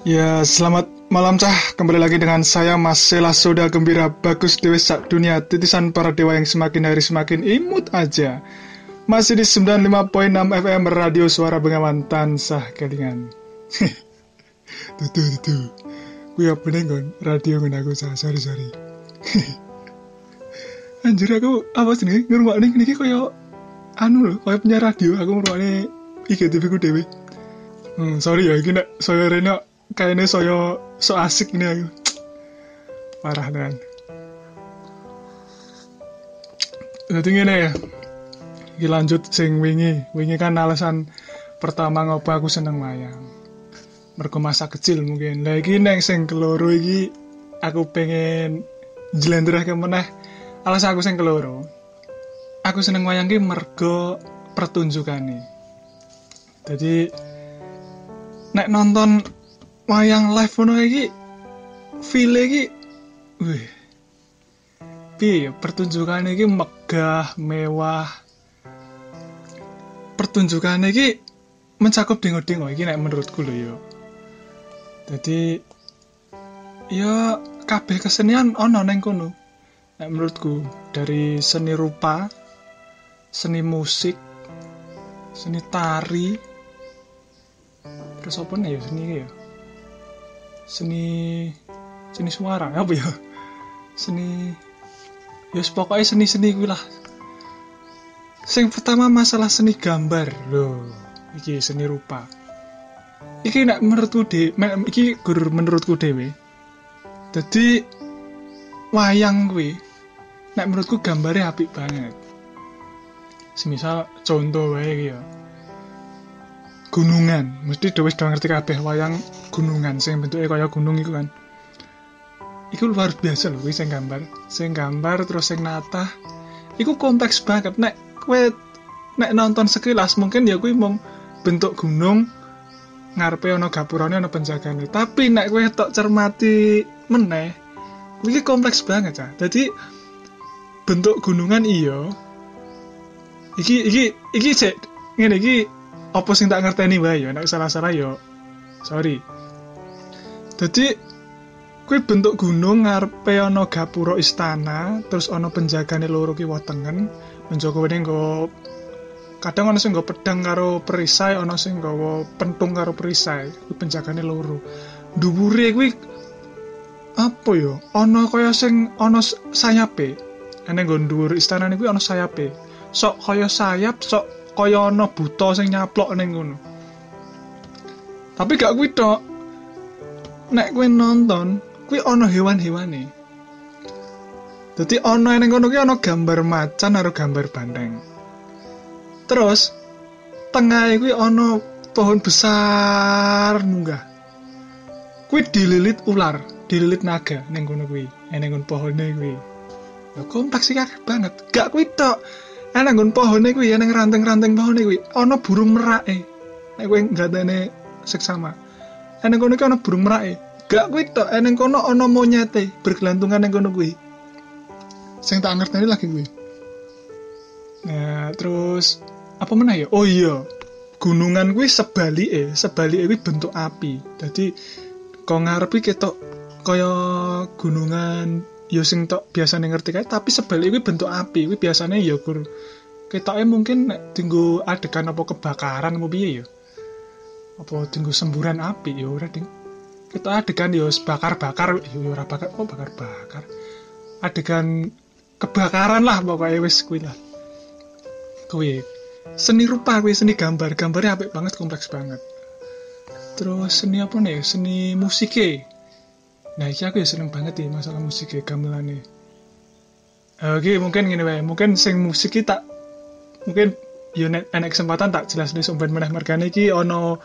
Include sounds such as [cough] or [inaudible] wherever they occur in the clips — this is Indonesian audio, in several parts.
Ya, selamat malam cah. Kembali lagi dengan saya Mas Sela Soda Gembira. Bagus Dewi Sak Dunia. Titisan para dewa yang semakin hari semakin imut aja. Masih di 95.6 FM Radio Suara Bengawan Tansah Kelingan. [laughs] Tuh tuh tuh tuh. Gue apa nih radio ngon aku sah sorry sorry. [laughs] Anjir aku apa sih nih nih nih kaya anu loh kaya punya radio. Aku ngurungok nih IGTV ku dewi Hmm, sorry ya, ini saya Rena kayaknya saya so asik nih aku. Parah dan jadi gini ya. Iki lanjut sing wingi. Wingi kan alasan pertama ngopo aku seneng wayang. Mergo masa kecil mungkin. Lagi neng sing keloro iki aku pengen jelenderah ke meneh. Alasan aku sing keloro aku seneng wayang ki mergo nih jadi nek nonton wayang live ngono iki feel iki wih. Piye pertunjukan iki megah mewah. Pertunjukan iki mencakup dengo-dengo iki nek menurutku lho yo. Jadi ya kabeh kesenian ono neng kono. Nek menurutku dari seni rupa seni musik seni tari terus apa nih ya seni ya seni seni suara apa ya? Seni ya pokoknya seni-seni gue lah. Sing pertama masalah seni gambar loh iki seni rupa. Iki nak menurutku de iki guru menurutku dewe jadi wayang gue nak menurutku gambarnya apik banget. Semisal contoh wae ya gunungan. Mesti dewe sudah ngerti kabeh wayang gunungan. Sing bentuknya kaya gunung itu kan. Iku luar biasa loh sing gambar. Sing gambar terus sing natah. Iku kompleks banget. Nek kue nek nonton sekilas mungkin ya kue mau bentuk gunung ngarepe ono gapurane ono penjagane. Tapi nek kue tok cermati meneh iki kompleks banget ya jadi bentuk gunungan iyo iki iki iki cek ngene iki apa sing tak ngerteni wae ya nek salah-salah yo sorry. Jadi kue bentuk gunung ngarepe ana gapura istana terus ana penjagane loro ki wetengen menjaga wene nggo kadang ana sing nggo pedang karo perisai ana sing nggawa pentung karo perisai kuwi penjagane loro. Dhuwure kuwi apa yo ana kaya sing ana sayape ene nggo dhuwur istana kuwi ana sayape sok kaya sayap sok kaya ana buta sing nyaplok ning ngono. Tapi gak kuwi tok. Nek kowe nonton, kuwi ana hewan-hewane. Dadi ana ning kono kuwi ana gambar macan karo gambar banteng. Terus tengah kuwi ana pohon besar munggah. Kuwi dililit ular, dililit naga ning kono kuwi, ning pohone kuwi. Ya kompleks banget. Gak kuwi tok ana nggon pohone kuwi ana ranting-ranting pohone kuwi. Ana burung merake. Nek kowe ngatene seksama. Ana kono kuwi ana burung merake. Gak kuwi tok. Ana kono ana monyete bergelantungan ning kono kuwi. Sing tak ngerteni lagi kuwi. Nah terus apa mana ya? Oh iya gunungan kuwi sebalike. Sebalike kuwi bentuk api. Dadi kok ngarepi ketok kaya gunungan ya sing tok biasane ngerti kae tapi sebalik kuwi bentuk api kuwi biasane ya gur ketoke mungkin nek tinggu adegan apa kebakaran apa piye ya? Apa tinggu semburan api ya ora ding. Kita adegan ya bakar-bakar ya ora bakar oh bakar-bakar. Adegan kebakaran lah pokoknya wis kuwi lah. Kuwi seni rupa kuwi seni gambar gambarnya apik banget kompleks banget. Terus seni apa nih? Seni musike Nah, iki aku ya seneng banget nih masalah musik ya gamelane. Oke, okay, mungkin gini wae, mungkin sing musik kita mungkin yo nek kesempatan tak jelas nih sumber meneh mergane iki ono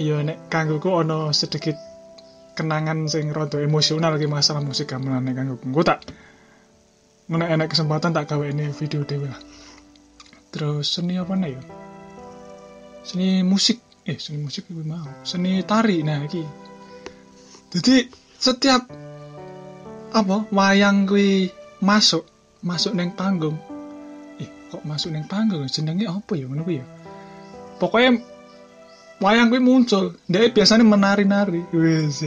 yo nek kanggoku ono sedikit kenangan sing rada emosional ki masalah musik gamelane kanggoku. Engko tak nek enek kesempatan tak gawe ini video dhewe lah. Terus seni apa nih? Seni musik, eh seni musik gue mau. Seni tari nah iki jadi setiap apa wayang kuwi masuk masuk neng panggung. Eh kok masuk neng panggung? Jenenge apa ya? Ngono ya? Pokoknya wayang kuwi muncul. Dia biasanya menari-nari. Wes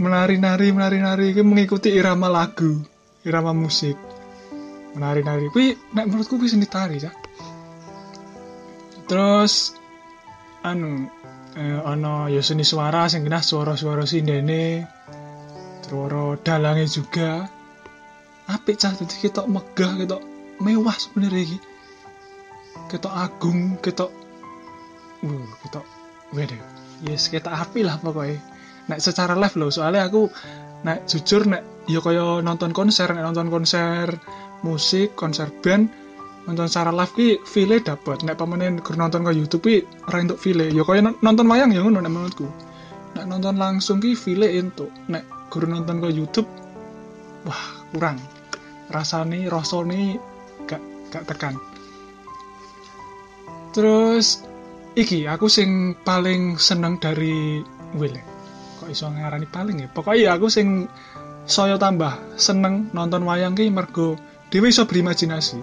menari-nari menari-nari kuwi mengikuti irama lagu irama musik. Menari-nari kuwi nek menurutku kuwi seni tari ya terus anu eh, ana ya seni suara sing kena suara-suara sindene terus dalange juga. Apik cah dadi ketok megah ketok mewah sebenarnya iki. Ketok agung ketok uh ketok wede yes ketok api lah pokoknya nek secara live loh soalnya aku nek jujur nek ya kaya nonton konser nek nonton konser musik konser band nonton secara live ki feel dapat nek pamane gur nonton ke YouTube ki ora entuk feel ya kaya nonton wayang ya ngono nek menurutku. Nek nonton langsung ki feel entuk. Nek gur nonton ke YouTube wah kurang. Rasane rasane gak gak tekan. Terus iki aku sing paling seneng dari Will kok iso ngarani paling ya? Pokoknya aku sing saya tambah seneng nonton wayang ki mergo dhewe iso berimajinasi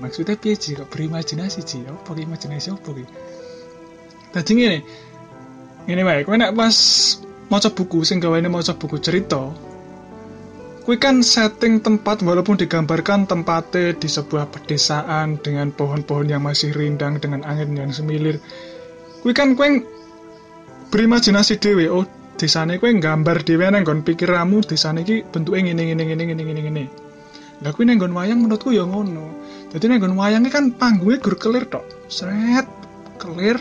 maksudnya piye sih kok berimajinasi sih apa imajinasi apa ki dadi ngene ngene wae kowe nek pas maca buku sing gaweane maca buku cerita Kui kan setting tempat walaupun digambarkan tempatnya di sebuah pedesaan dengan pohon-pohon yang masih rindang dengan angin yang semilir. Kui kan kue berimajinasi dewe, oh desane kue gambar dewe nenggon pikiramu desane ki bentuknya ngene ngene ngene ngene ngene ngene. Lah kue nenggon wayang menurutku ya ngono. Jadi nenggon wayangnya kan panggungnya gur kelir tok, seret kelir.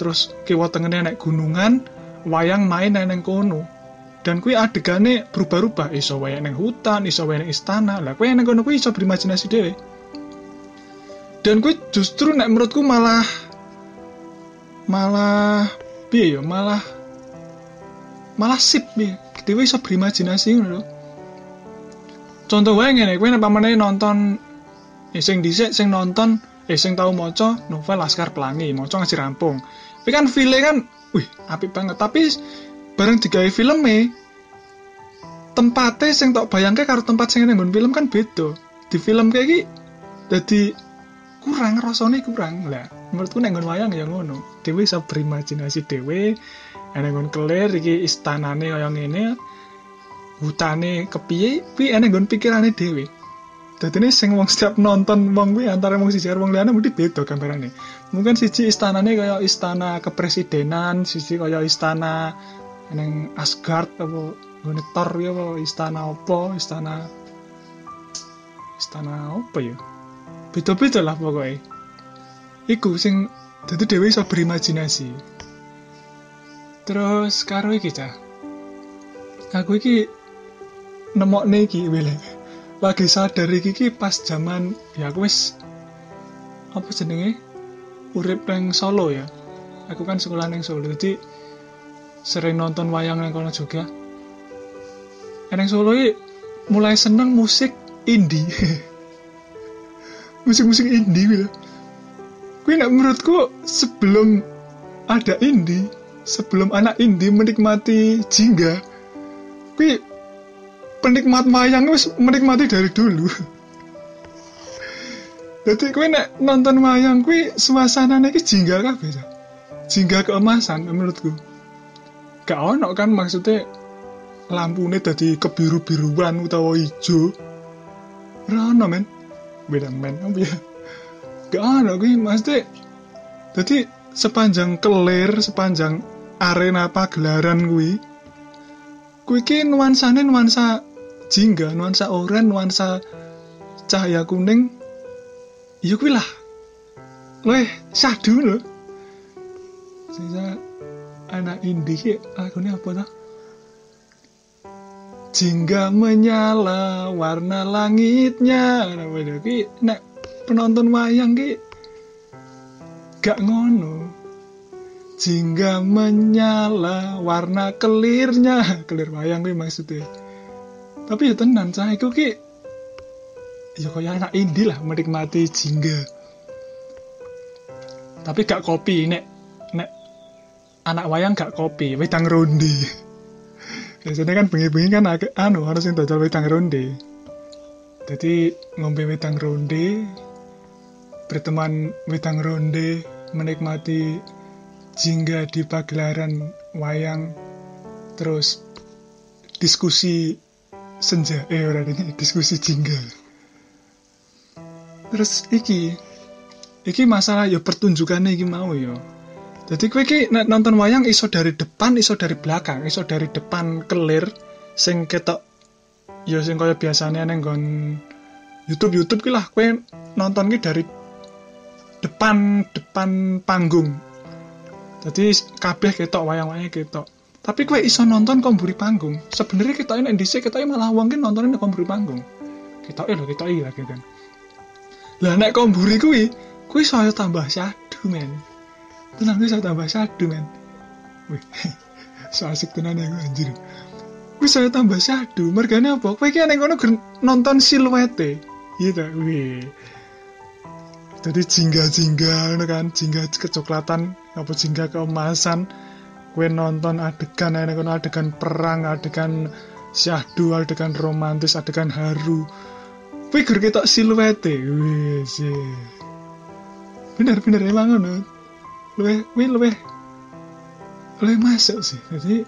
Terus kiwa tengene naik gunungan, wayang main neng kono. Dan kui adegane berubah-ubah. Iso wae neng hutan iso wae neng istana. Lah kui neng kono kui iso berimajinasi dhewe. Dan kui justru nek menurutku malah malah piye ya malah malah sip piye. Dhewe iso berimajinasi ngono contoh wae ngene kowe nek pamane nonton eh, sing dhisik sing nonton eh sing tau maca novel Laskar Pelangi maca ngaji rampung. Tapi kan feel kan wih apik banget. Tapi bareng digawe filme tempatnya sing tak bayangke karo tempat sing nang film kan beda. Di film kayak gini jadi kurang rasanya kurang. Lah menurutku nang wayang ya ngono. Dewe bisa berimajinasi dewe nang kelir iki istanane kaya ngene hutane kepiye kuwi ana nggon pikirane dhewe Dadi ini sing wong setiap nonton wong kuwi antara wong siji karo wong liyane mesti beda gambarane. Mungkin siji istanane kaya istana kepresidenan, siji kaya istana neng Asgard apa nggone Thor ya apa istana apa istana istana apa ya? Beda-beda lah pokoknya iku sing dadi dhewe iso berimajinasi. Terus karo iki cah aku iki nemokne iki wile lagi sadar iki, iki pas zaman ya aku wis apa jenenge? Urip nang Solo ya. Aku kan sekolah nang Solo jadi sering nonton wayang yang kono juga. Eneng Solo mulai seneng musik indie. [laughs] Musik-musik indie gitu. Gue nak menurutku sebelum ada indie sebelum anak indie menikmati jingga gue penikmat wayang wis menikmati dari dulu. Jadi gue nak nonton wayang gue suasana nih jingga bisa jingga keemasan menurutku. Gak ono kan maksudnya lampu ini tadi kebiru-biruan utawa hijau rano men. Beda men apa ya? Gak ono gue maksudnya jadi sepanjang kelir sepanjang arena pagelaran gue gue ki nuansanya nuansa jingga nuansa oranye nuansa cahaya kuning. Iya gue lah. Loh syahdu loh sisa anak indie lagunya apa tuh jingga menyala warna langitnya. Nah ki nek penonton wayang ki gak ngono. Jingga menyala warna kelirnya. Kelir wayang ki maksudnya tapi ya tenan cah. Iku ki ya kaya anak indie lah menikmati jingga tapi gak kopi nek anak wayang gak kopi wedang ronde [laughs] biasanya kan bengi-bengi kan anu harus yang dodol wedang ronde jadi ngombe wedang ronde berteman wedang ronde menikmati jingga di pagelaran wayang terus diskusi senja eh ora ini diskusi jingga terus iki iki masalah ya pertunjukannya iki mau ya. Jadi kowe iki nonton wayang iso dari depan iso dari belakang iso dari depan kelir sing ketok ya sing kaya biasanya neng gon YouTube YouTube ki lah kowe nonton ki dari depan depan panggung. Jadi kabeh ketok wayang-wayang ketok tapi kue iso nonton komburi panggung. Sebenarnya kita ini NDC kita ini malah uang nontonin komburi panggung. Kita ini loh kita ini lagi kan. Lah naik komburi kue kue saya tambah syadu men. Tenang saya tambah syadu men. Wih [laughs] so asik tenan ya gue anjir gue saya tambah syadu mergane apa? Kue kaya neng nonton siluete. Gitu wih. Jadi jingga-jingga kan? Jingga kecoklatan apa jingga keemasan kue nonton adegan kan adegan perang adegan syahdu adegan romantis adegan haru figur kita siluete. Wih sih bener-bener emang ngono. Luwe wih luwe luwe masuk sih. Jadi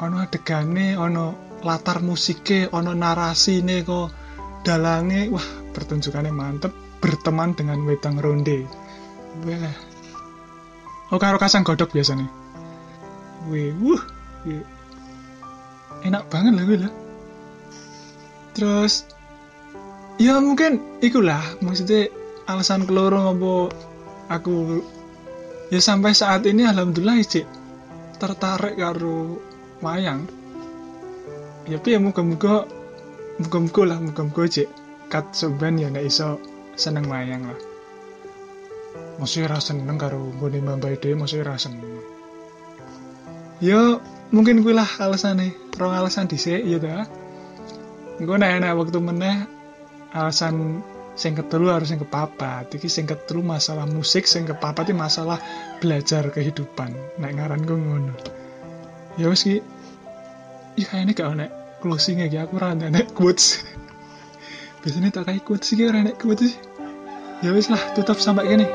ono adegane ono latar musiknya ono narasi nih kok dalange wah pertunjukannya mantep berteman dengan wedang ronde. Wah oh karo kasang godok biasa wih wuh wih. enak banget lah gue lah. Terus ya mungkin ikulah maksudnya alasan keloro ngopo aku. Ya sampai saat ini alhamdulillah cik tertarik karo wayang. Ya tapi ya muka-muka muka-muka lah muka-muka cik kat seben ya nek iso seneng wayang lah. Masih rasa seneng karo bone mbak ide masih rasa seneng yo mungkin gue lah alasan nih rong alasan dhisik ya dah gue nek enak waktu meneh alasan sing ketelu harus sing kepapat. Iki sing ketelu masalah musik sing kepapat iki masalah belajar kehidupan. Nek ngaran gue ngono. Ya wis ki ya ini gak nek closing ya aku ora nek quotes. [laughs] Biasanya tak kayak quotes sih ora nek quotes. Ya wis lah tutup sampai gini